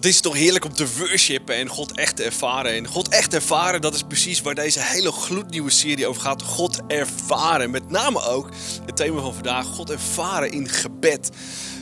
Wat is toch heerlijk om te worshipen en God echt te ervaren. En God echt ervaren, dat is precies waar deze hele gloednieuwe serie over gaat. God ervaren. Met name ook het thema van vandaag, God ervaren in gebed.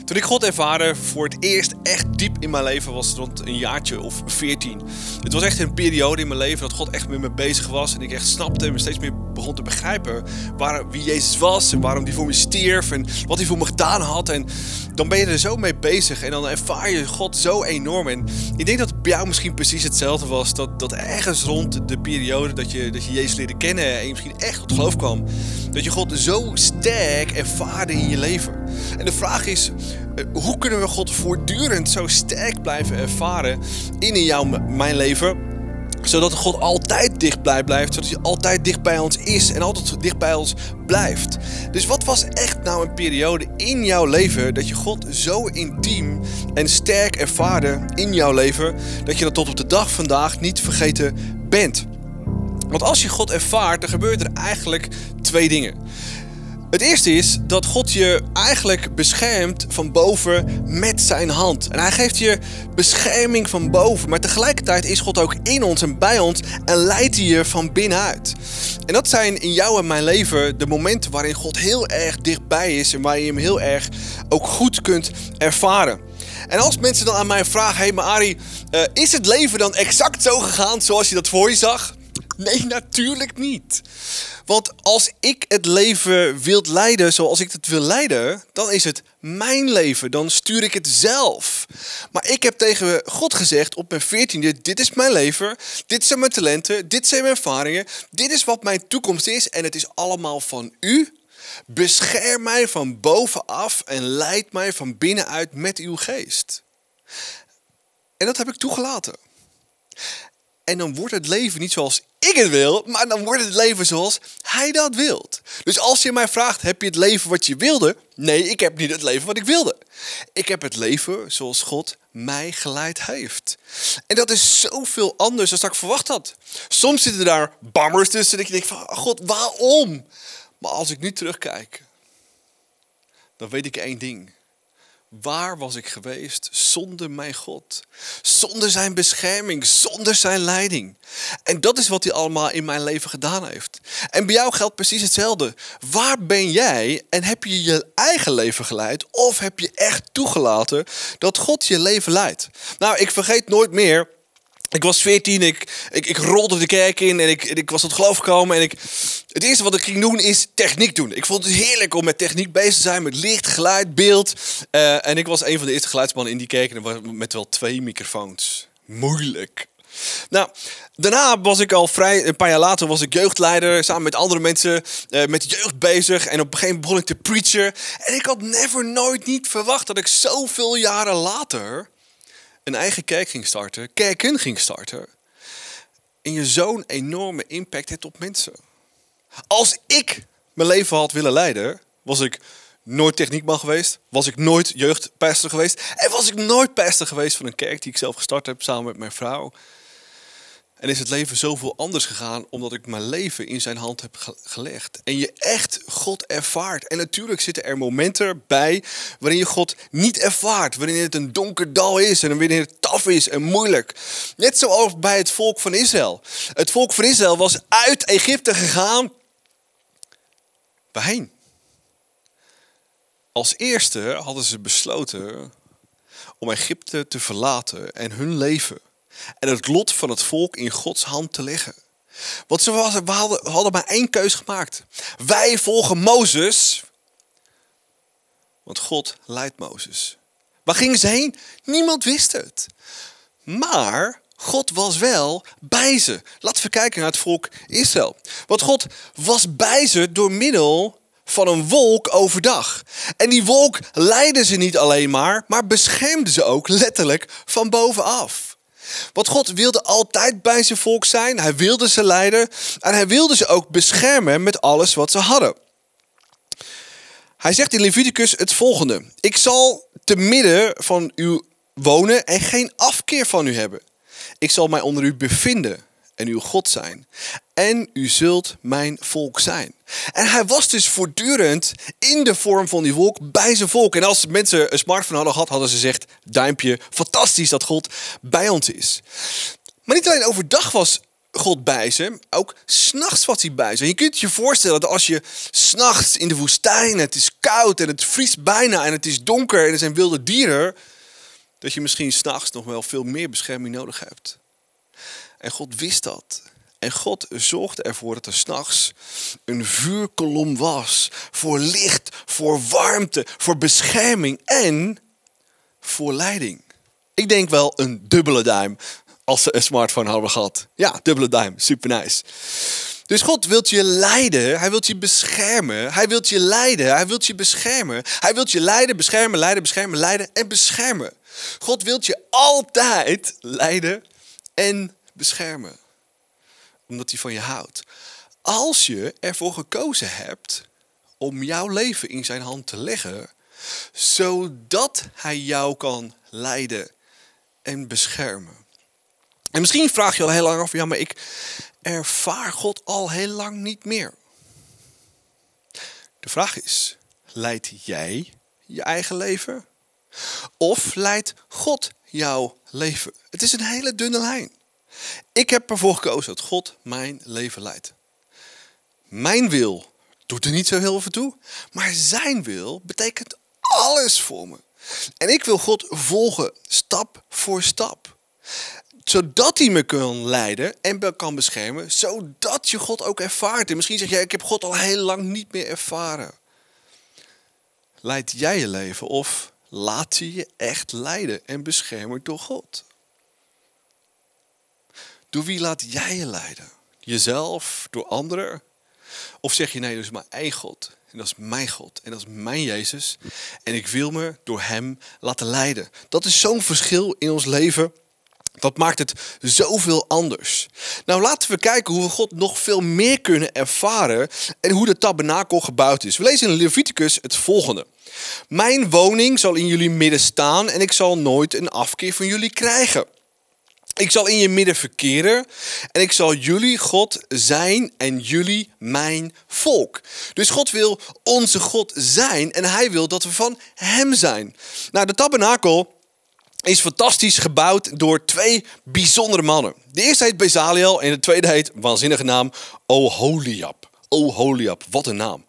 Toen ik God ervaren voor het eerst echt diep in mijn leven was rond een jaartje of veertien. Het was echt een periode in mijn leven dat God echt met me bezig was. En ik echt snapte en me steeds meer begon te begrijpen waar, wie Jezus was. En waarom hij voor me stierf en wat hij voor me gedaan had. En dan ben je er zo mee bezig en dan ervaar je God zo enorm. En ik denk dat bij jou misschien precies hetzelfde was. Dat, dat ergens rond de periode dat je, dat je Jezus leerde kennen en je misschien echt tot geloof kwam. Dat je God zo sterk ervaarde in je leven. En de vraag is, hoe kunnen we God voortdurend zo sterk blijven ervaren in, jouw, mijn leven? Zodat God altijd dichtbij blijft, zodat hij altijd dicht bij ons is en altijd dicht bij ons blijft. Dus wat was echt nou een periode in jouw leven dat je God zo intiem en sterk ervaarde in jouw leven, dat je dat tot op de dag vandaag niet vergeten bent? Want als je God ervaart, dan gebeuren er eigenlijk twee dingen. Het eerste is dat God je eigenlijk beschermt van boven met zijn hand. En hij geeft je bescherming van boven. Maar tegelijkertijd is God ook in ons en bij ons en leidt hij je van binnenuit. En dat zijn in jou en mijn leven de momenten waarin God heel erg dichtbij is en waar je hem heel erg ook goed kunt ervaren. En als mensen dan aan mij vragen: Hé, hey, maar Ari, uh, is het leven dan exact zo gegaan zoals je dat voor je zag? Nee, natuurlijk niet. Want als ik het leven wil leiden zoals ik het wil leiden, dan is het mijn leven. Dan stuur ik het zelf. Maar ik heb tegen God gezegd op mijn veertiende, dit is mijn leven, dit zijn mijn talenten, dit zijn mijn ervaringen, dit is wat mijn toekomst is en het is allemaal van u. Bescherm mij van bovenaf en leid mij van binnenuit met uw geest. En dat heb ik toegelaten. En dan wordt het leven niet zoals ik het wil, maar dan wordt het leven zoals hij dat wilt. Dus als je mij vraagt, heb je het leven wat je wilde? Nee, ik heb niet het leven wat ik wilde. Ik heb het leven zoals God mij geleid heeft. En dat is zoveel anders dan ik verwacht had. Soms zitten daar bammers tussen dat je denkt van, God, waarom? Maar als ik nu terugkijk, dan weet ik één ding. Waar was ik geweest zonder mijn God? Zonder zijn bescherming, zonder zijn leiding. En dat is wat hij allemaal in mijn leven gedaan heeft. En bij jou geldt precies hetzelfde. Waar ben jij en heb je je eigen leven geleid? Of heb je echt toegelaten dat God je leven leidt? Nou, ik vergeet nooit meer ik was 14, ik, ik, ik rolde de kerk in en ik, ik was tot geloof gekomen. En ik, het eerste wat ik ging doen is techniek doen. Ik vond het heerlijk om met techniek bezig te zijn, met licht, geluid, beeld. Uh, en ik was een van de eerste geluidsmannen in die kerk en met wel twee microfoons. Moeilijk. Nou, daarna was ik al vrij, een paar jaar later was ik jeugdleider, samen met andere mensen uh, met jeugd bezig. En op een gegeven moment begon ik te preachen. En ik had never, nooit niet verwacht dat ik zoveel jaren later een eigen kerk ging starten, kerken ging starten. En je zo'n enorme impact hebt op mensen. Als ik mijn leven had willen leiden, was ik nooit techniekman geweest. Was ik nooit jeugdpester geweest. En was ik nooit pester geweest van een kerk die ik zelf gestart heb samen met mijn vrouw. En is het leven zoveel anders gegaan omdat ik mijn leven in zijn hand heb gelegd. En je echt God ervaart. En natuurlijk zitten er momenten bij waarin je God niet ervaart. Waarin het een donker dal is en wanneer het taf is en moeilijk. Net zoals bij het volk van Israël. Het volk van Israël was uit Egypte gegaan. Waarheen? Als eerste hadden ze besloten om Egypte te verlaten en hun leven en het lot van het volk in Gods hand te leggen. Want ze hadden, hadden maar één keus gemaakt. Wij volgen Mozes, want God leidt Mozes. Waar gingen ze heen? Niemand wist het. Maar God was wel bij ze. Laten we kijken naar het volk Israël. Want God was bij ze door middel van een wolk overdag. En die wolk leidde ze niet alleen maar, maar beschermde ze ook letterlijk van bovenaf. Want God wilde altijd bij zijn volk zijn. Hij wilde ze leiden. En hij wilde ze ook beschermen met alles wat ze hadden. Hij zegt in Leviticus het volgende. Ik zal te midden van u wonen en geen afkeer van u hebben. Ik zal mij onder u bevinden en uw God zijn. En u zult mijn volk zijn. En hij was dus voortdurend in de vorm van die wolk bij zijn volk. En als mensen een smartphone hadden gehad, hadden ze gezegd: duimpje, fantastisch dat God bij ons is. Maar niet alleen overdag was God bij ze, ook s'nachts was hij bij ze. En je kunt je voorstellen dat als je s'nachts in de woestijn, het is koud en het vriest bijna en het is donker en er zijn wilde dieren, dat je misschien s'nachts nog wel veel meer bescherming nodig hebt. En God wist dat. En God zorgde ervoor dat er s'nachts een vuurkolom was. Voor licht, voor warmte, voor bescherming en voor leiding. Ik denk wel een dubbele duim als ze een smartphone hadden gehad. Ja, dubbele duim, super nice. Dus God wilt je leiden, hij wilt je beschermen, hij wilt je leiden, hij wilt je beschermen. Hij wilt je leiden, beschermen, leiden, beschermen, leiden en beschermen. God wilt je altijd leiden en beschermen. Omdat hij van je houdt. Als je ervoor gekozen hebt om jouw leven in zijn hand te leggen, zodat hij jou kan leiden en beschermen. En misschien vraag je al heel lang af, ja, maar ik ervaar God al heel lang niet meer. De vraag is, leidt jij je eigen leven? Of leidt God jouw leven? Het is een hele dunne lijn. Ik heb ervoor gekozen dat God mijn leven leidt. Mijn wil doet er niet zo heel veel toe, maar zijn wil betekent alles voor me. En ik wil God volgen, stap voor stap zodat hij me kan leiden en kan beschermen, zodat je God ook ervaart. En misschien zeg jij, ik heb God al heel lang niet meer ervaren. Leid jij je leven of laat je je echt leiden en beschermen door God? Door wie laat jij je leiden? Jezelf, door anderen? Of zeg je nee, dat is mijn eigen God. En dat is mijn God. En dat is mijn Jezus. En ik wil me door Hem laten leiden. Dat is zo'n verschil in ons leven. Dat maakt het zoveel anders. Nou, laten we kijken hoe we God nog veel meer kunnen ervaren en hoe de tabernakel gebouwd is. We lezen in Leviticus het volgende. Mijn woning zal in jullie midden staan en ik zal nooit een afkeer van jullie krijgen. Ik zal in je midden verkeren en ik zal jullie God zijn en jullie mijn volk. Dus God wil onze God zijn en hij wil dat we van hem zijn. Nou, de tabernakel is fantastisch gebouwd door twee bijzondere mannen. De eerste heet Bezaliel en de tweede heet, waanzinnige naam, Oholiab. Oholiab, wat een naam.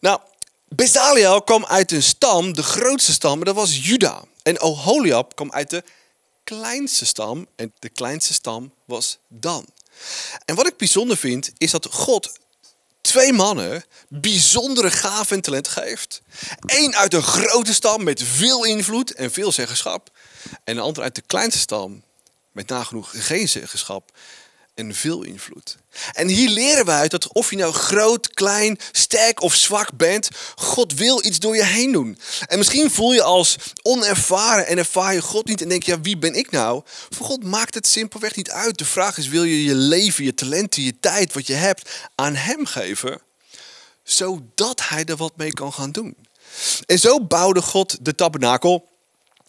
Nou, Bezaliel kwam uit een stam, de grootste stam, dat was Juda. En Oholiab kwam uit de kleinste stam en de kleinste stam was Dan. En wat ik bijzonder vind, is dat God twee mannen bijzondere gaven en talent geeft. Eén uit een grote stam met veel invloed en veel zeggenschap. En de ander uit de kleinste stam met nagenoeg geen zeggenschap en veel invloed. En hier leren we uit dat of je nou groot, klein, sterk of zwak bent, God wil iets door je heen doen. En misschien voel je als onervaren en ervaar je God niet en denk je, ja, wie ben ik nou? Voor God maakt het simpelweg niet uit. De vraag is, wil je je leven, je talenten, je tijd, wat je hebt, aan Hem geven, zodat Hij er wat mee kan gaan doen. En zo bouwde God de tabernakel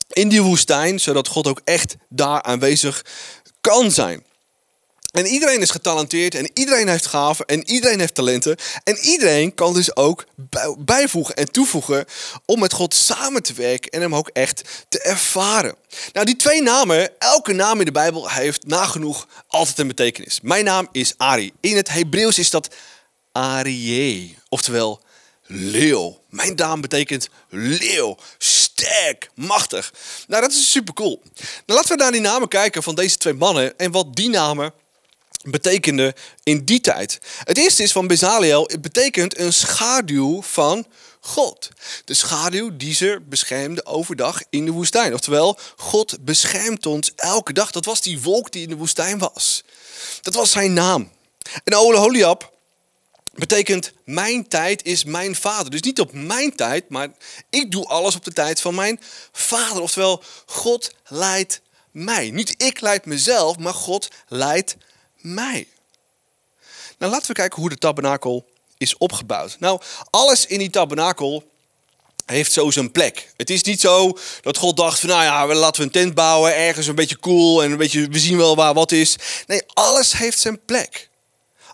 in die woestijn, zodat God ook echt daar aanwezig kan zijn. En iedereen is getalenteerd en iedereen heeft gaven en iedereen heeft talenten. En iedereen kan dus ook bijvoegen en toevoegen om met God samen te werken en hem ook echt te ervaren. Nou, die twee namen, elke naam in de Bijbel heeft nagenoeg altijd een betekenis. Mijn naam is Ari. In het Hebreeuws is dat Arie, oftewel leeuw. Mijn naam betekent leeuw. Sterk, machtig. Nou, dat is super cool. Nou, laten we naar die namen kijken van deze twee mannen en wat die namen betekenden in die tijd. Het eerste is van Bezaliel, het betekent een schaduw van God. De schaduw die ze beschermde overdag in de woestijn. Oftewel, God beschermt ons elke dag. Dat was die wolk die in de woestijn was. Dat was zijn naam. En Oholiab betekent mijn tijd is mijn vader. Dus niet op mijn tijd, maar ik doe alles op de tijd van mijn vader. Oftewel, God leidt mij. Niet ik leid mezelf, maar God leidt mij. Nou, laten we kijken hoe de tabernakel is opgebouwd. Nou, alles in die tabernakel heeft zo zijn plek. Het is niet zo dat God dacht van nou ja, laten we een tent bouwen, ergens een beetje cool en een beetje, we zien wel waar wat is. Nee, alles heeft zijn plek.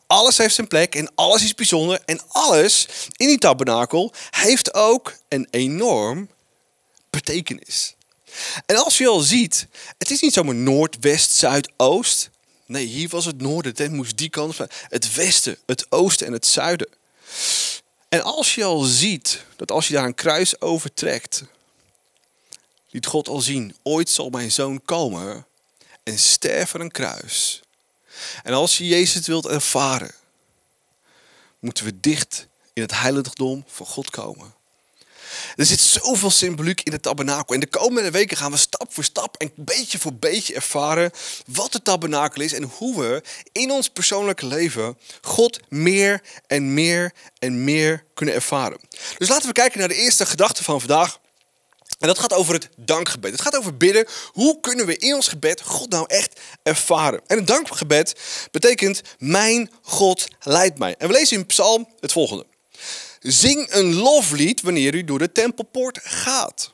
Alles heeft zijn plek en alles is bijzonder en alles in die tabernakel heeft ook een enorm betekenis. En als je al ziet, het is niet zomaar noord, west, zuid, oost. Nee, hier was het noorden, het moest die kant van. Het westen, het oosten en het zuiden. En als je al ziet dat als je daar een kruis overtrekt, liet God al zien, ooit zal mijn zoon komen en sterven een kruis. En als je Jezus wilt ervaren, moeten we dicht in het heiligdom van God komen. Er zit zoveel symboliek in het tabernakel. En de komende weken gaan we stap voor stap en beetje voor beetje ervaren wat het tabernakel is en hoe we in ons persoonlijke leven God meer en meer en meer kunnen ervaren. Dus laten we kijken naar de eerste gedachte van vandaag. En dat gaat over het dankgebed. Het gaat over bidden. Hoe kunnen we in ons gebed God nou echt ervaren? En een dankgebed betekent: Mijn God leidt mij. En we lezen in Psalm het volgende: Zing een loflied wanneer u door de tempelpoort gaat.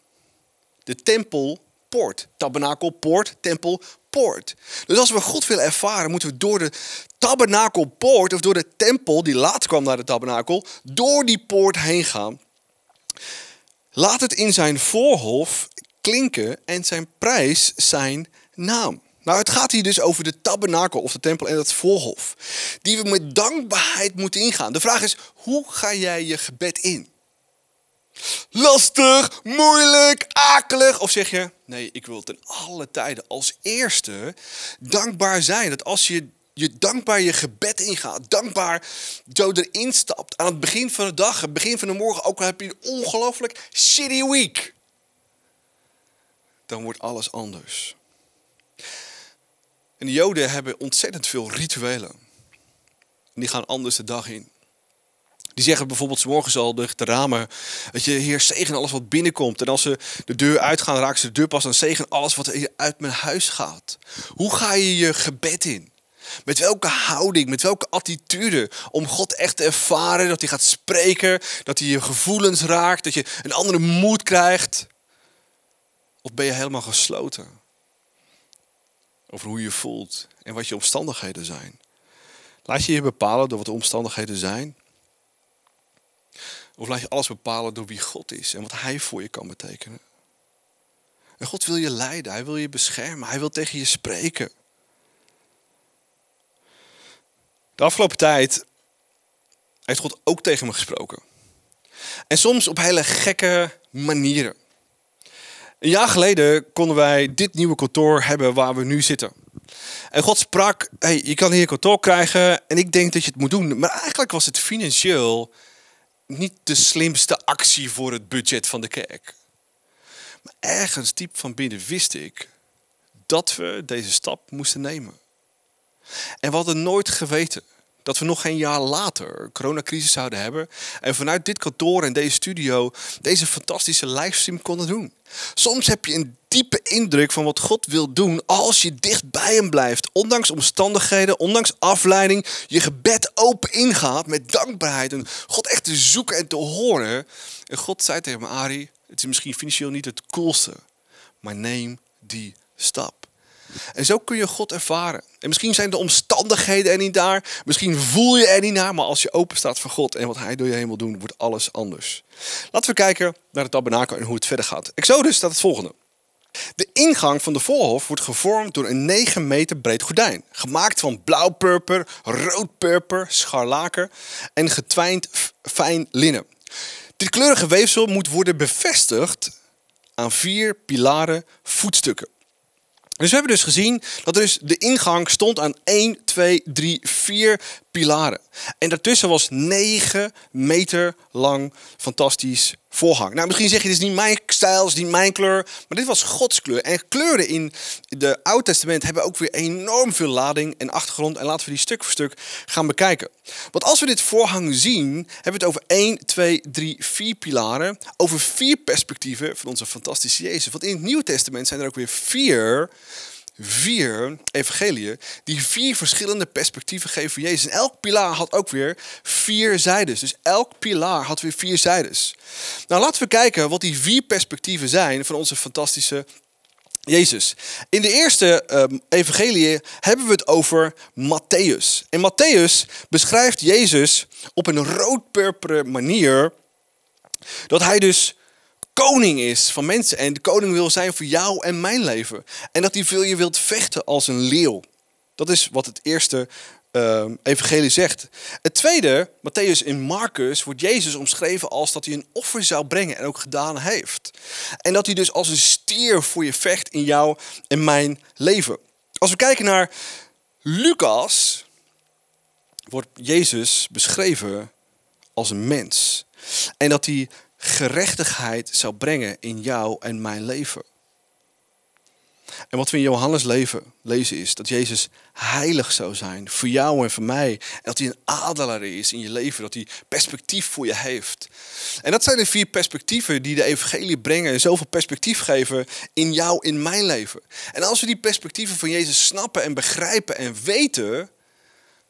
De tempelpoort. Tabernakelpoort, tempelpoort. Dus als we God willen ervaren, moeten we door de tabernakelpoort, of door de tempel die later kwam naar de tabernakel, door die poort heen gaan. Laat het in zijn voorhof klinken en zijn prijs zijn naam. Nou, het gaat hier dus over de tabernakel of de tempel en het voorhof. Die we met dankbaarheid moeten ingaan. De vraag is, hoe ga jij je gebed in? Lastig, moeilijk, akelig? Of zeg je, nee, ik wil ten alle tijden als eerste dankbaar zijn. Dat als je je dankbaar je gebed ingaat, dankbaar zo erin stapt aan het begin van de dag, het begin van de morgen, ook al heb je een ongelooflijk shitty week, dan wordt alles anders. En de Joden hebben ontzettend veel rituelen. En die gaan anders de dag in. Die zeggen bijvoorbeeld s morgens al de, de ramen, dat je heer zegen alles wat binnenkomt. En als ze de deur uitgaan, raken ze de deur pas aan zegen alles wat uit mijn huis gaat. Hoe ga je je gebed in? Met welke houding, met welke attitude om God echt te ervaren, dat hij gaat spreken, dat hij je gevoelens raakt, dat je een andere moed krijgt? Of ben je helemaal gesloten? Over hoe je voelt en wat je omstandigheden zijn. Laat je je bepalen door wat de omstandigheden zijn? Of laat je alles bepalen door wie God is en wat Hij voor je kan betekenen? En God wil je leiden, Hij wil je beschermen, Hij wil tegen je spreken. De afgelopen tijd heeft God ook tegen me gesproken. En soms op hele gekke manieren. Een jaar geleden konden wij dit nieuwe kantoor hebben waar we nu zitten. En God sprak, hey, je kan hier kantoor krijgen en ik denk dat je het moet doen. Maar eigenlijk was het financieel niet de slimste actie voor het budget van de kerk. Maar ergens diep van binnen wist ik dat we deze stap moesten nemen. En we hadden nooit geweten dat we nog geen jaar later coronacrisis zouden hebben. En vanuit dit kantoor en deze studio deze fantastische livestream konden doen. Soms heb je een diepe indruk van wat God wil doen als je dicht bij hem blijft. Ondanks omstandigheden, ondanks afleiding, je gebed open ingaat met dankbaarheid. En God echt te zoeken en te horen. En God zei tegen me, Ari, het is misschien financieel niet het coolste, maar neem die stap. En zo kun je God ervaren. En misschien zijn de omstandigheden er niet daar. Misschien voel je er niet naar. Maar als je open staat voor God en wat Hij door je heen wil doen, wordt alles anders. Laten we kijken naar het tabernakel en hoe het verder gaat. Exodus staat het volgende. De ingang van de voorhof wordt gevormd door een 9 meter breed gordijn. Gemaakt van blauw-purper, rood-purper, scharlaken en getwijnd fijn linnen. Dit kleurige weefsel moet worden bevestigd aan vier pilaren voetstukken. Dus we hebben dus gezien dat er dus de ingang stond aan 1, 2, 3, 4 pilaren. En daartussen was 9 meter lang fantastisch voorhang. Nou, misschien zeg je, dit is niet mijn stijl, dit is niet mijn kleur. Maar dit was Gods kleur. En kleuren in de Oude Testament hebben ook weer enorm veel lading en achtergrond. En laten we die stuk voor stuk gaan bekijken. Want als we dit voorhang zien, hebben we het over 1, 2, 3, 4 pilaren. Over vier perspectieven van onze fantastische Jezus. Want in het Nieuwe Testament zijn er ook weer vier vier evangeliën die vier verschillende perspectieven geven van Jezus. En elk pilaar had ook weer vier zijdes. Dus elk pilaar had weer vier zijdes. Nou, laten we kijken wat die vier perspectieven zijn van onze fantastische Jezus. In de eerste um, evangelie hebben we het over Matthäus. En Matthäus beschrijft Jezus op een roodpurperen manier dat hij dus koning is van mensen en de koning wil zijn voor jou en mijn leven. En dat hij veel je wilt vechten als een leeuw. Dat is wat het eerste uh, evangelie zegt. Het tweede, Matthäus in Marcus, wordt Jezus omschreven als dat hij een offer zou brengen en ook gedaan heeft. En dat hij dus als een stier voor je vecht in jou en mijn leven. Als we kijken naar Lucas, wordt Jezus beschreven als een mens. En dat hij gerechtigheid zou brengen in jou en mijn leven. En wat we in Johannes leven lezen is dat Jezus heilig zou zijn voor jou en voor mij. En dat hij een adelaar is in je leven, dat hij perspectief voor je heeft. En dat zijn de vier perspectieven die de evangelie brengen en zoveel perspectief geven in jou, in mijn leven. En als we die perspectieven van Jezus snappen en begrijpen en weten,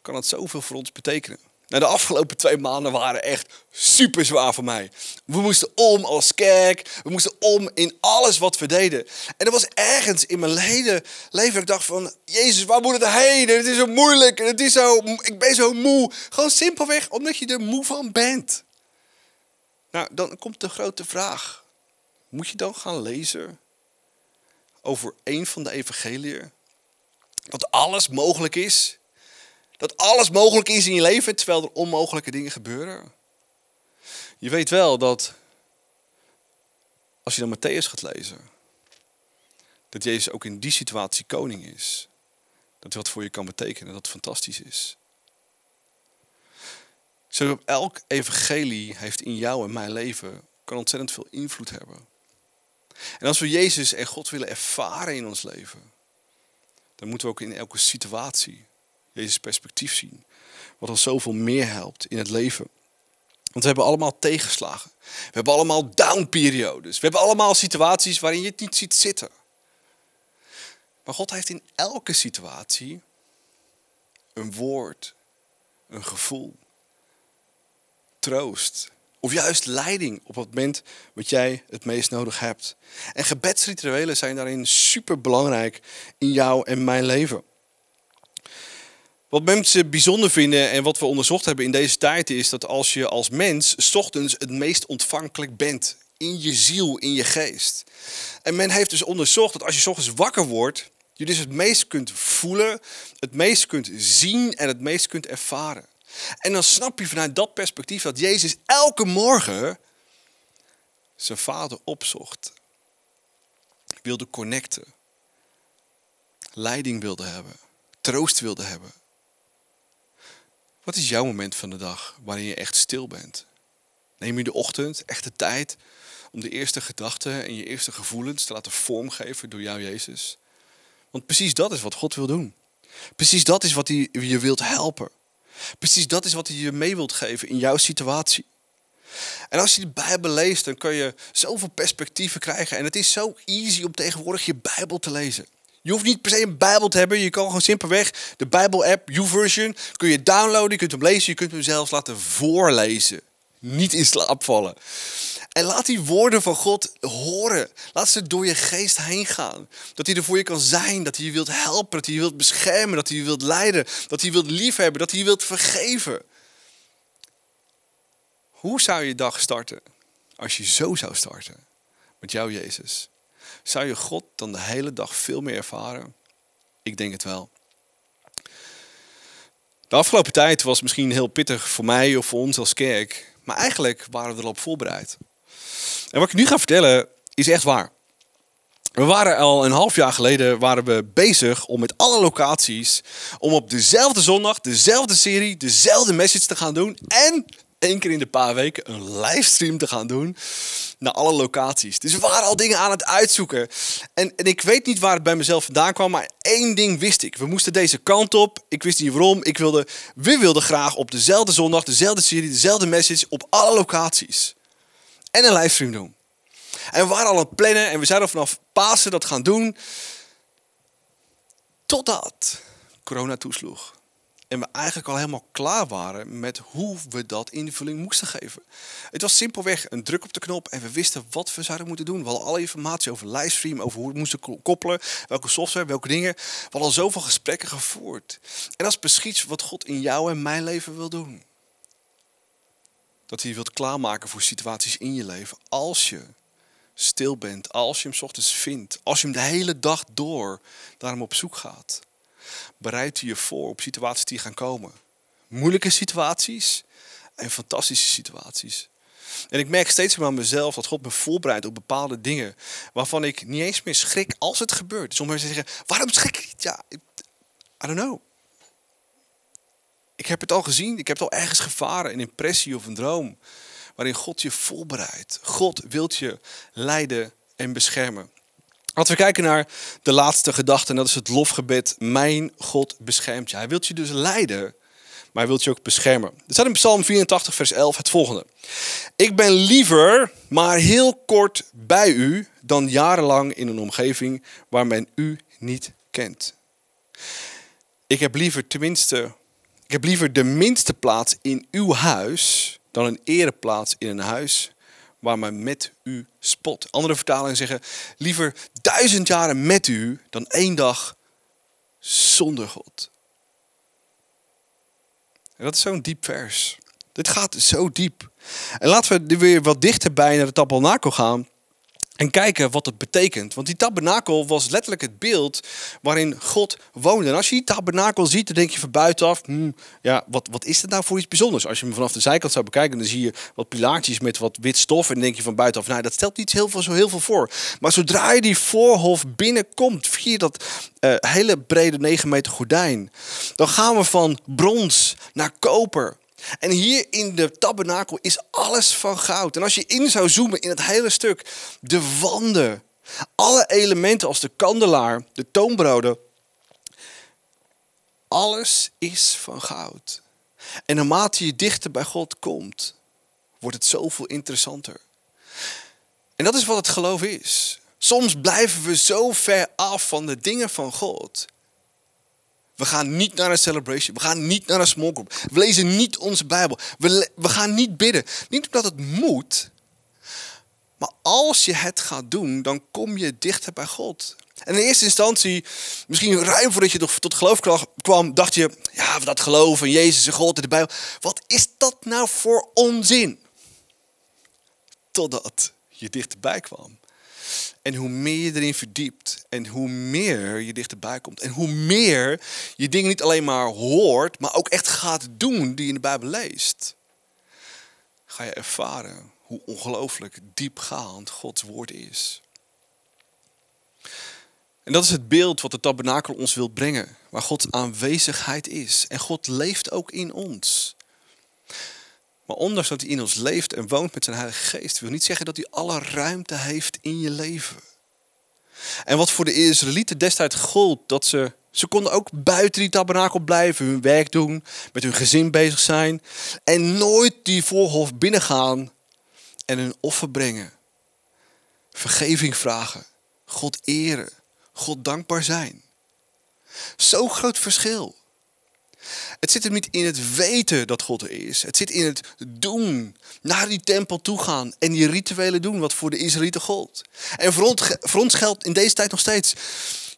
kan dat zoveel voor ons betekenen. Nou, de afgelopen twee maanden waren echt super zwaar voor mij. We moesten om als kerk. We moesten om in alles wat we deden. En er was ergens in mijn hele leven ik dacht van... Jezus, waar moet het heen? Het is zo moeilijk. En het is zo, ik ben zo moe. Gewoon simpelweg omdat je er moe van bent. Nou, dan komt de grote vraag. Moet je dan gaan lezen over een van de evangeliën? Dat alles mogelijk is dat alles mogelijk is in je leven terwijl er onmogelijke dingen gebeuren. Je weet wel dat als je dan Matthäus gaat lezen, dat Jezus ook in die situatie koning is. Dat hij wat voor je kan betekenen, dat fantastisch is. Zo elk evangelie heeft in jou en mijn leven kan ontzettend veel invloed hebben. En als we Jezus en God willen ervaren in ons leven, dan moeten we ook in elke situatie Jezus perspectief zien. Wat ons zoveel meer helpt in het leven. Want we hebben allemaal tegenslagen. We hebben allemaal downperiodes. We hebben allemaal situaties waarin je het niet ziet zitten. Maar God heeft in elke situatie een woord, een gevoel, troost. Of juist leiding op het moment wat jij het meest nodig hebt. En gebedsrituelen zijn daarin super belangrijk in jou en mijn leven. Wat mensen bijzonder vinden en wat we onderzocht hebben in deze tijd is dat als je als mens ochtends het meest ontvankelijk bent in je ziel, in je geest. En men heeft dus onderzocht dat als je ochtends wakker wordt, je dus het meest kunt voelen, het meest kunt zien en het meest kunt ervaren. En dan snap je vanuit dat perspectief dat Jezus elke morgen zijn vader opzocht. Wilde connecten. Leiding wilde hebben. Troost wilde hebben. Wat is jouw moment van de dag waarin je echt stil bent? Neem je de ochtend echt de tijd om de eerste gedachten en je eerste gevoelens te laten vormgeven door jou, Jezus? Want precies dat is wat God wil doen. Precies dat is wat hij je wilt helpen. Precies dat is wat hij je mee wilt geven in jouw situatie. En als je de Bijbel leest, dan kun je zoveel perspectieven krijgen. En het is zo easy om tegenwoordig je Bijbel te lezen. Je hoeft niet per se een Bijbel te hebben. Je kan gewoon simpelweg de Bijbel-app, YouVersion, kun je downloaden. Je kunt hem lezen. Je kunt hem zelfs laten voorlezen. Niet in slaap vallen. En laat die woorden van God horen. Laat ze door je geest heen gaan. Dat hij er voor je kan zijn. Dat hij je wilt helpen. Dat hij je wilt beschermen. Dat hij je wilt leiden. Dat hij je wilt liefhebben. Dat hij je wilt vergeven. Hoe zou je dag starten als je zo zou starten met jou, Jezus? Zou je God dan de hele dag veel meer ervaren? Ik denk het wel. De afgelopen tijd was misschien heel pittig voor mij of voor ons als kerk. Maar eigenlijk waren we erop voorbereid. En wat ik nu ga vertellen is echt waar. We waren al een half jaar geleden waren we bezig om met alle locaties om op dezelfde zondag, dezelfde serie, dezelfde message te gaan doen. En één keer in de paar weken een livestream te gaan doen naar alle locaties. Dus we waren al dingen aan het uitzoeken. En, en ik weet niet waar het bij mezelf vandaan kwam, maar één ding wist ik. We moesten deze kant op. Ik wist niet waarom. Ik wilde, we wilden graag op dezelfde zondag, dezelfde serie, dezelfde message op alle locaties. En een livestream doen. En we waren al aan het plannen en we zouden vanaf Pasen dat gaan doen. Totdat corona toesloeg. En we eigenlijk al helemaal klaar waren met hoe we dat invulling moesten geven. Het was simpelweg een druk op de knop en we wisten wat we zouden moeten doen. We hadden alle informatie over livestream, over hoe we moesten koppelen, welke software, welke dingen. We hadden al zoveel gesprekken gevoerd. En dat is precies wat God in jou en mijn leven wil doen. Dat hij je wilt klaarmaken voor situaties in je leven. Als je stil bent, als je hem ochtends vindt, als je hem de hele dag door daarom op zoek gaat bereid je voor op situaties die gaan komen. Moeilijke situaties en fantastische situaties. En ik merk steeds meer aan mezelf dat God me voorbereidt op bepaalde dingen waarvan ik niet eens meer schrik als het gebeurt. Sommigen zeggen, waarom schrik ik niet? Ja, I don't know. Ik heb het al gezien, ik heb het al ergens gevaren, een impressie of een droom, waarin God je voorbereidt. God wilt je leiden en beschermen. Laten we kijken naar de laatste gedachte, en dat is het lofgebed. Mijn God beschermt je. Hij wilt je dus leiden, maar hij wilt je ook beschermen. Er staat in Psalm 84, vers 11 het volgende. Ik ben liever maar heel kort bij u dan jarenlang in een omgeving waar men u niet kent. Ik heb liever tenminste, ik heb liever de minste plaats in uw huis dan een ereplaats in een huis waar men met u spot. Andere vertalingen zeggen liever duizend jaren met u dan één dag zonder God. En dat is zo'n diep vers. Dit gaat zo diep. En laten we weer wat dichterbij naar de tabernakel gaan. En kijken wat het betekent. Want die tabernakel was letterlijk het beeld waarin God woonde. En als je die tabernakel ziet, dan denk je van buitenaf... Hmm, ja, wat, wat is het nou voor iets bijzonders? Als je hem vanaf de zijkant zou bekijken, dan zie je wat pilaartjes met wat wit stof. En denk je van buitenaf, nou, dat stelt niet heel veel, zo heel veel voor. Maar zodra je die voorhof binnenkomt, via dat uh, hele brede 9 meter gordijn... dan gaan we van brons naar koper en hier in de tabernakel is alles van goud. En als je in zou zoomen in het hele stuk, de wanden, alle elementen als de kandelaar, de toonbroden, alles is van goud. En naarmate je dichter bij God komt, wordt het zoveel interessanter. En dat is wat het geloof is. Soms blijven we zo ver af van de dingen van God we gaan niet naar een celebration. We gaan niet naar een small group. We lezen niet onze Bijbel. We, we gaan niet bidden. Niet omdat het moet. Maar als je het gaat doen, dan kom je dichter bij God. En in eerste instantie, misschien ruim voordat je tot geloof kwam, dacht je, ja, dat geloof in Jezus en God en de Bijbel. Wat is dat nou voor onzin? Totdat je dichterbij kwam. En hoe meer je erin verdiept en hoe meer je dichterbij komt. En hoe meer je dingen niet alleen maar hoort, maar ook echt gaat doen die je in de Bijbel leest. Ga je ervaren hoe ongelooflijk diepgaand Gods woord is. En dat is het beeld wat de tabernakel ons wil brengen. Waar Gods aanwezigheid is. En God leeft ook in ons. Maar ondanks dat hij in ons leeft en woont met zijn Heilige Geest, wil niet zeggen dat hij alle ruimte heeft in je leven. En wat voor de Israëlieten destijds gold, dat ze, ze konden ook buiten die tabernakel blijven, hun werk doen, met hun gezin bezig zijn en nooit die voorhof binnengaan en een offer brengen. Vergeving vragen, God eren, God dankbaar zijn. Zo'n groot verschil. Het zit hem niet in het weten dat God er is. Het zit in het doen. Naar die tempel toe gaan en die rituelen doen wat voor de Israëlieten gold. En voor ons, voor ons geldt in deze tijd nog steeds.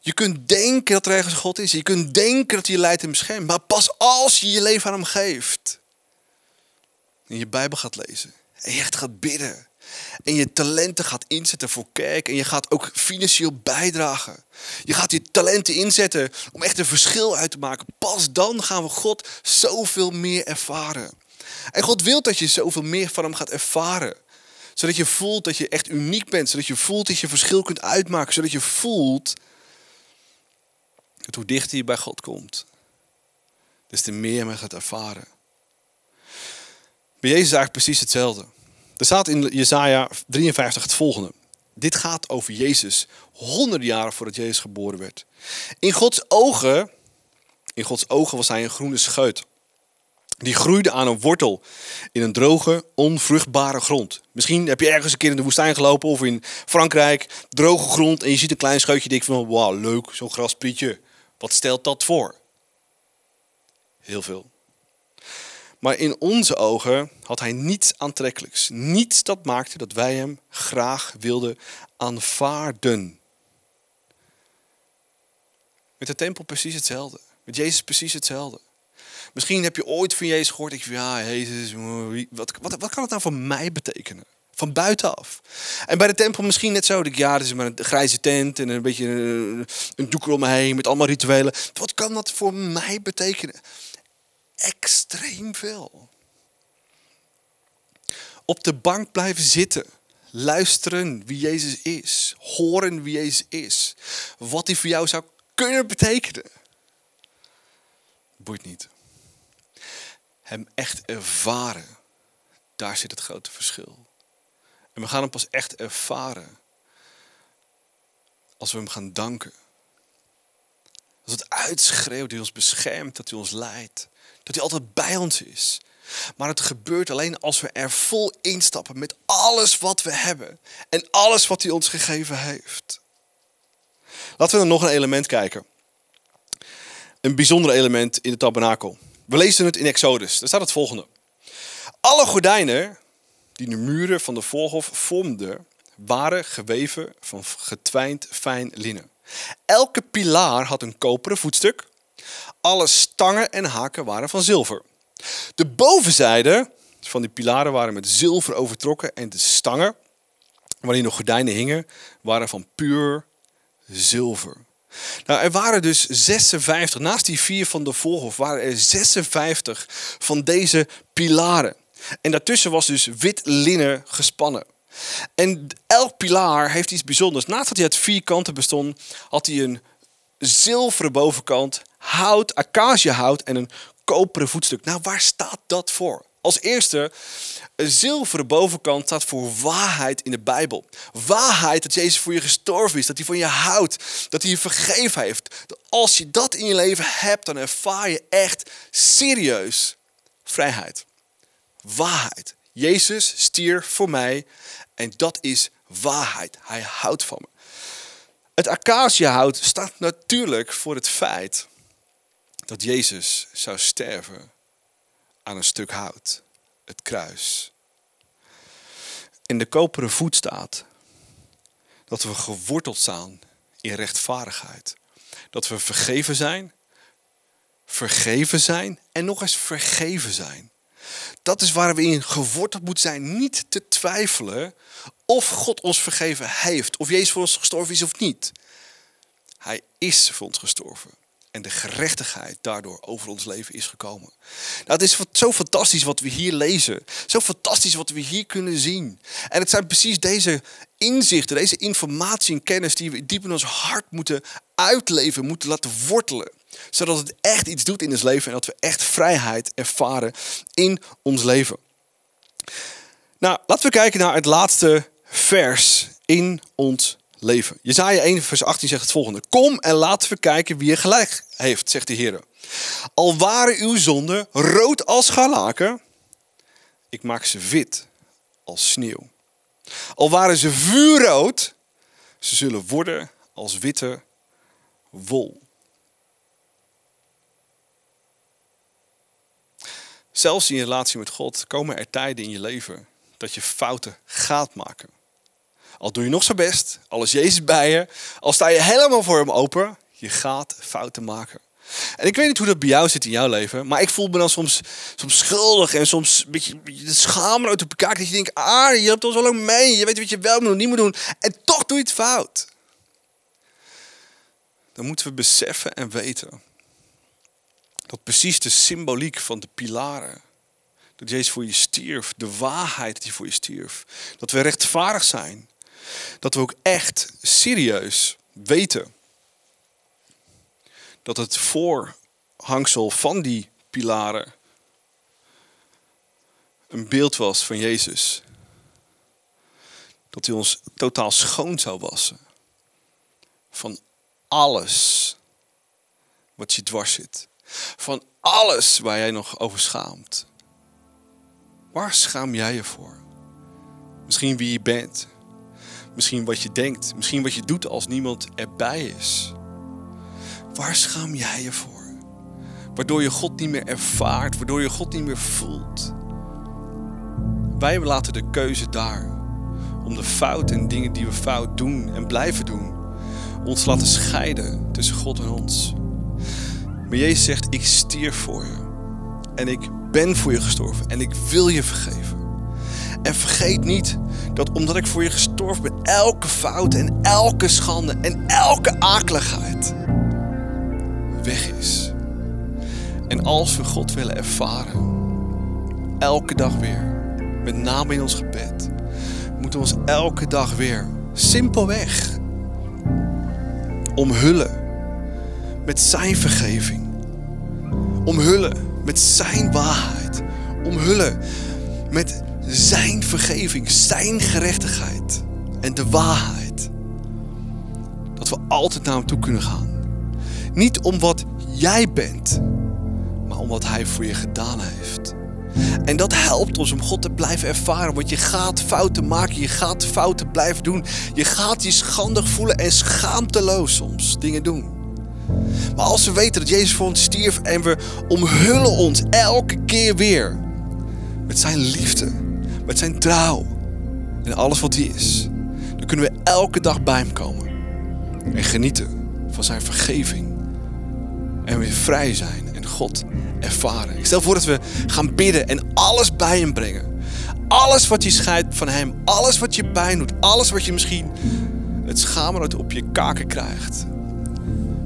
Je kunt denken dat er ergens God is. Je kunt denken dat hij je leidt en beschermt. Maar pas als je je leven aan hem geeft. En je Bijbel gaat lezen. En je echt gaat bidden en je talenten gaat inzetten voor kerk en je gaat ook financieel bijdragen. Je gaat je talenten inzetten om echt een verschil uit te maken. Pas dan gaan we God zoveel meer ervaren. En God wil dat je zoveel meer van hem gaat ervaren. Zodat je voelt dat je echt uniek bent. Zodat je voelt dat je verschil kunt uitmaken. Zodat je voelt dat hoe dichter je bij God komt, des te meer je gaat ervaren. Bij Jezus is eigenlijk precies hetzelfde. Er staat in Jesaja 53 het volgende. Dit gaat over Jezus, honderden jaren voordat Jezus geboren werd. In Gods ogen, in Gods ogen was hij een groene scheut. Die groeide aan een wortel in een droge, onvruchtbare grond. Misschien heb je ergens een keer in de woestijn gelopen of in Frankrijk, droge grond en je ziet een klein scheutje en denkt van, wauw, leuk, zo'n grasprietje. Wat stelt dat voor? Heel veel. Maar in onze ogen had hij niets aantrekkelijks. Niets dat maakte dat wij hem graag wilden aanvaarden. Met de tempel precies hetzelfde. Met Jezus precies hetzelfde. Misschien heb je ooit van Jezus gehoord. Ik ja, Jezus, wat, wat, wat kan het nou voor mij betekenen? Van buitenaf. En bij de tempel misschien net zo. Ik, ja, dat is maar een grijze tent en een beetje een, een doek om me heen met allemaal rituelen. Wat kan dat voor mij betekenen? Extreem veel. Op de bank blijven zitten. Luisteren wie Jezus is. Horen wie Jezus is. Wat hij voor jou zou kunnen betekenen. Boeit niet. Hem echt ervaren. Daar zit het grote verschil. En we gaan hem pas echt ervaren als we hem gaan danken. Als het uitschreeuwt hij ons beschermt, dat hij ons leidt. Dat hij altijd bij ons is. Maar het gebeurt alleen als we er vol instappen met alles wat we hebben. En alles wat hij ons gegeven heeft. Laten we dan nog een element kijken. Een bijzonder element in de tabernakel. We lezen het in Exodus. Daar staat het volgende. Alle gordijnen die de muren van de voorhof vormden, waren geweven van getwijnd fijn linnen. Elke pilaar had een koperen voetstuk. Alle stangen en haken waren van zilver. De bovenzijde van die pilaren waren met zilver overtrokken en de stangen, waarin nog gordijnen hingen, waren van puur zilver. Nou, er waren dus 56, naast die vier van de voorhof waren er 56 van deze pilaren. En daartussen was dus wit linnen gespannen. En elk pilaar heeft iets bijzonders. Naast dat hij uit vier kanten bestond, had hij een zilveren bovenkant, hout, acaciahout en een koperen voetstuk. Nou, waar staat dat voor? Als eerste, een zilveren bovenkant staat voor waarheid in de Bijbel. Waarheid dat Jezus voor je gestorven is, dat hij van je houdt, dat hij je vergeven heeft. Als je dat in je leven hebt, dan ervaar je echt serieus vrijheid waarheid. Jezus stierf voor mij en dat is waarheid. Hij houdt van me. Het acaciahout staat natuurlijk voor het feit dat Jezus zou sterven aan een stuk hout, het kruis. In de koperen voet staat dat we geworteld staan in rechtvaardigheid. Dat we vergeven zijn, vergeven zijn en nog eens vergeven zijn. Dat is waar we in geworteld moeten zijn. Niet te twijfelen of God ons vergeven heeft. Of Jezus voor ons gestorven is of niet. Hij is voor ons gestorven. En de gerechtigheid daardoor over ons leven is gekomen. Nou, het is zo fantastisch wat we hier lezen. Zo fantastisch wat we hier kunnen zien. En het zijn precies deze inzichten, deze informatie en kennis die we diep in ons hart moeten uitleven, moeten laten wortelen zodat het echt iets doet in ons leven en dat we echt vrijheid ervaren in ons leven. Nou, laten we kijken naar het laatste vers in ons leven. Jezaja 1 vers 18 zegt het volgende. Kom en laten we kijken wie er gelijk heeft, zegt de Heer. Al waren uw zonden rood als scharlaken, ik maak ze wit als sneeuw. Al waren ze vuurrood, ze zullen worden als witte wol. Zelfs in je relatie met God komen er tijden in je leven dat je fouten gaat maken. Al doe je nog zo best, al is Jezus bij je, al sta je helemaal voor hem open, je gaat fouten maken. En ik weet niet hoe dat bij jou zit in jouw leven, maar ik voel me dan soms, soms schuldig en soms een beetje, beetje schamen uit elkaar. Dat je denkt, ah, je hebt ons al lang mee, je weet wat je wel moet doen, niet moet doen. En toch doe je het fout. Dan moeten we beseffen en weten dat precies de symboliek van de pilaren. Dat Jezus voor je stierf, de waarheid hij voor je stierf. Dat we rechtvaardig zijn. Dat we ook echt serieus weten dat het voorhangsel van die pilaren een beeld was van Jezus. Dat hij ons totaal schoon zou wassen. Van alles wat je dwars zit. Van alles waar jij nog over schaamt. Waar schaam jij je voor? Misschien wie je bent. Misschien wat je denkt. Misschien wat je doet als niemand erbij is. Waar schaam jij je voor? Waardoor je God niet meer ervaart, waardoor je God niet meer voelt. Wij laten de keuze daar om de fout en dingen die we fout doen en blijven doen, ons laten scheiden tussen God en ons. Maar Jezus zegt: Ik stierf voor je. En ik ben voor je gestorven. En ik wil je vergeven. En vergeet niet dat omdat ik voor je gestorven ben, elke fout en elke schande en elke akeligheid weg is. En als we God willen ervaren, elke dag weer, met name in ons gebed, moeten we ons elke dag weer simpelweg omhullen met Zijn vergeving. Omhullen met Zijn waarheid. Omhullen met Zijn vergeving, Zijn gerechtigheid en de waarheid. Dat we altijd naar Hem toe kunnen gaan. Niet om wat jij bent, maar om wat Hij voor je gedaan heeft. En dat helpt ons om God te blijven ervaren. Want je gaat fouten maken. Je gaat fouten blijven doen. Je gaat je schandig voelen en schaamteloos soms dingen doen. Maar als we weten dat Jezus voor ons stierf en we omhullen ons elke keer weer met zijn liefde, met zijn trouw en alles wat hij is, dan kunnen we elke dag bij hem komen en genieten van zijn vergeving en weer vrij zijn en God ervaren. Ik stel voor dat we gaan bidden en alles bij hem brengen. Alles wat je scheidt van hem, alles wat je pijn doet, alles wat je misschien het schaamrood op je kaken krijgt.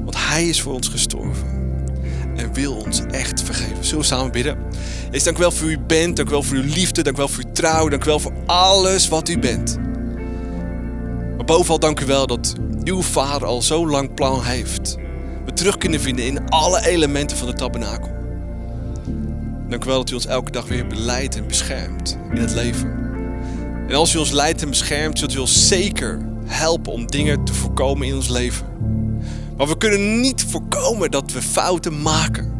Want hij is voor ons gestorven en wil ons echt vergeven. Zullen we samen bidden? Jezus, dank u wel voor u bent, dank u wel voor uw liefde, dank u wel voor uw trouw, dank u wel voor alles wat u bent. Maar bovenal dank u wel dat uw vader al zo lang plan heeft. We terug kunnen vinden in alle elementen van de tabernakel. Dank u wel dat u ons elke dag weer beleidt en beschermt in het leven. En als u ons leidt en beschermt, zult u ons zeker helpen om dingen te voorkomen in ons leven. Maar we kunnen niet voorkomen dat we fouten maken.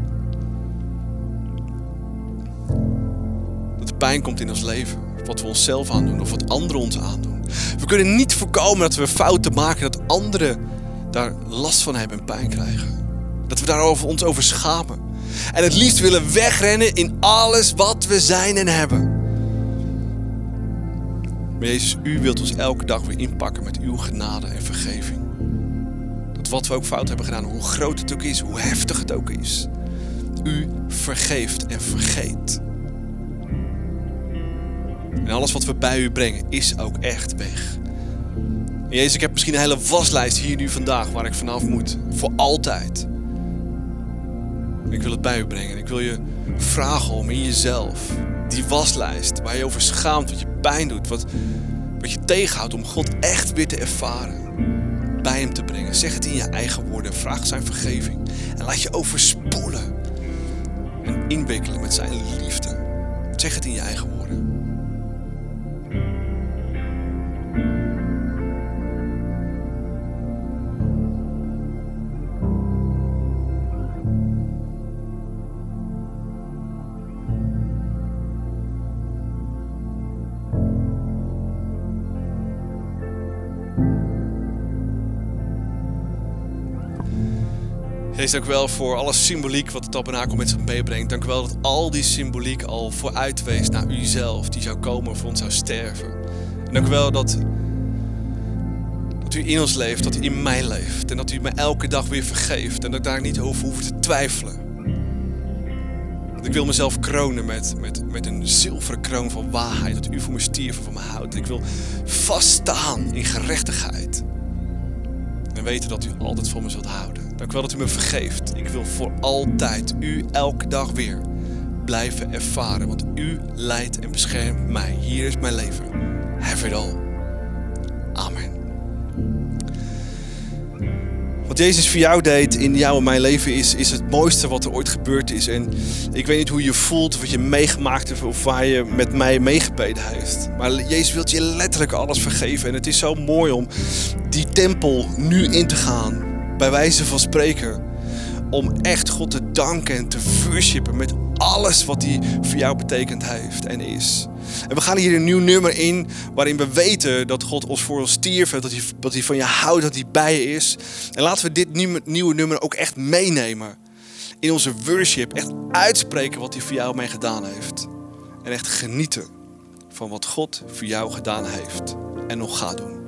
Dat er pijn komt in ons leven. Wat we onszelf aandoen of wat anderen ons aandoen. We kunnen niet voorkomen dat we fouten maken. Dat anderen daar last van hebben en pijn krijgen. Dat we daarover ons over schamen. En het liefst willen wegrennen in alles wat we zijn en hebben. Maar Jezus, u wilt ons elke dag weer inpakken met uw genade en vergeving. Wat we ook fout hebben gedaan, hoe groot het ook is, hoe heftig het ook is. U vergeeft en vergeet. En alles wat we bij u brengen is ook echt weg. Jezus, ik heb misschien een hele waslijst hier nu vandaag waar ik vanaf moet. Voor altijd. Ik wil het bij u brengen. Ik wil je vragen om in jezelf die waslijst waar je over schaamt, wat je pijn doet, wat, wat je tegenhoudt om God echt weer te ervaren, bij hem te brengen. Zeg het in je eigen woorden. Vraag zijn vergeving. En laat je overspoelen en inwikkelen met zijn liefde. Zeg het in je eigen woorden. Dank wel voor alle symboliek wat de tabernakel met zich meebrengt. Dank u wel dat al die symboliek al vooruit wees naar u zelf, die zou komen, voor ons zou sterven. En dank wel dat, u in ons leeft, dat u in mij leeft. En dat u mij elke dag weer vergeeft. En dat ik daar niet over hoef te twijfelen. Want ik wil mezelf kronen met, met, met een zilveren kroon van waarheid. Dat u voor me stierf en van me houdt. Ik wil vaststaan in gerechtigheid. En weten dat u altijd van me zult houden. Dank u wel dat u me vergeeft. Ik wil voor altijd u elke dag weer blijven ervaren. Want u leidt en beschermt mij. Hier is mijn leven. Have it all. Amen. Wat Jezus voor jou deed in jouw en mijn leven is, is het mooiste wat er ooit gebeurd is. En ik weet niet hoe je voelt, wat je meegemaakt hebt, of waar je met mij meegebeden heeft. Maar Jezus wil je letterlijk alles vergeven. En het is zo mooi om die tempel nu in te gaan bij wijze van spreken. Om echt God te danken en te worshipen met alles wat hij voor jou betekend heeft en is. En we gaan hier een nieuw nummer in waarin we weten dat God ons voor ons stierf, dat hij, dat hij van je houdt, dat hij bij je is. En laten we dit nieuwe, nummer ook echt meenemen in onze worship. Echt uitspreken wat hij voor jou mee gedaan heeft. En echt genieten van wat God voor jou gedaan heeft en nog gaat doen.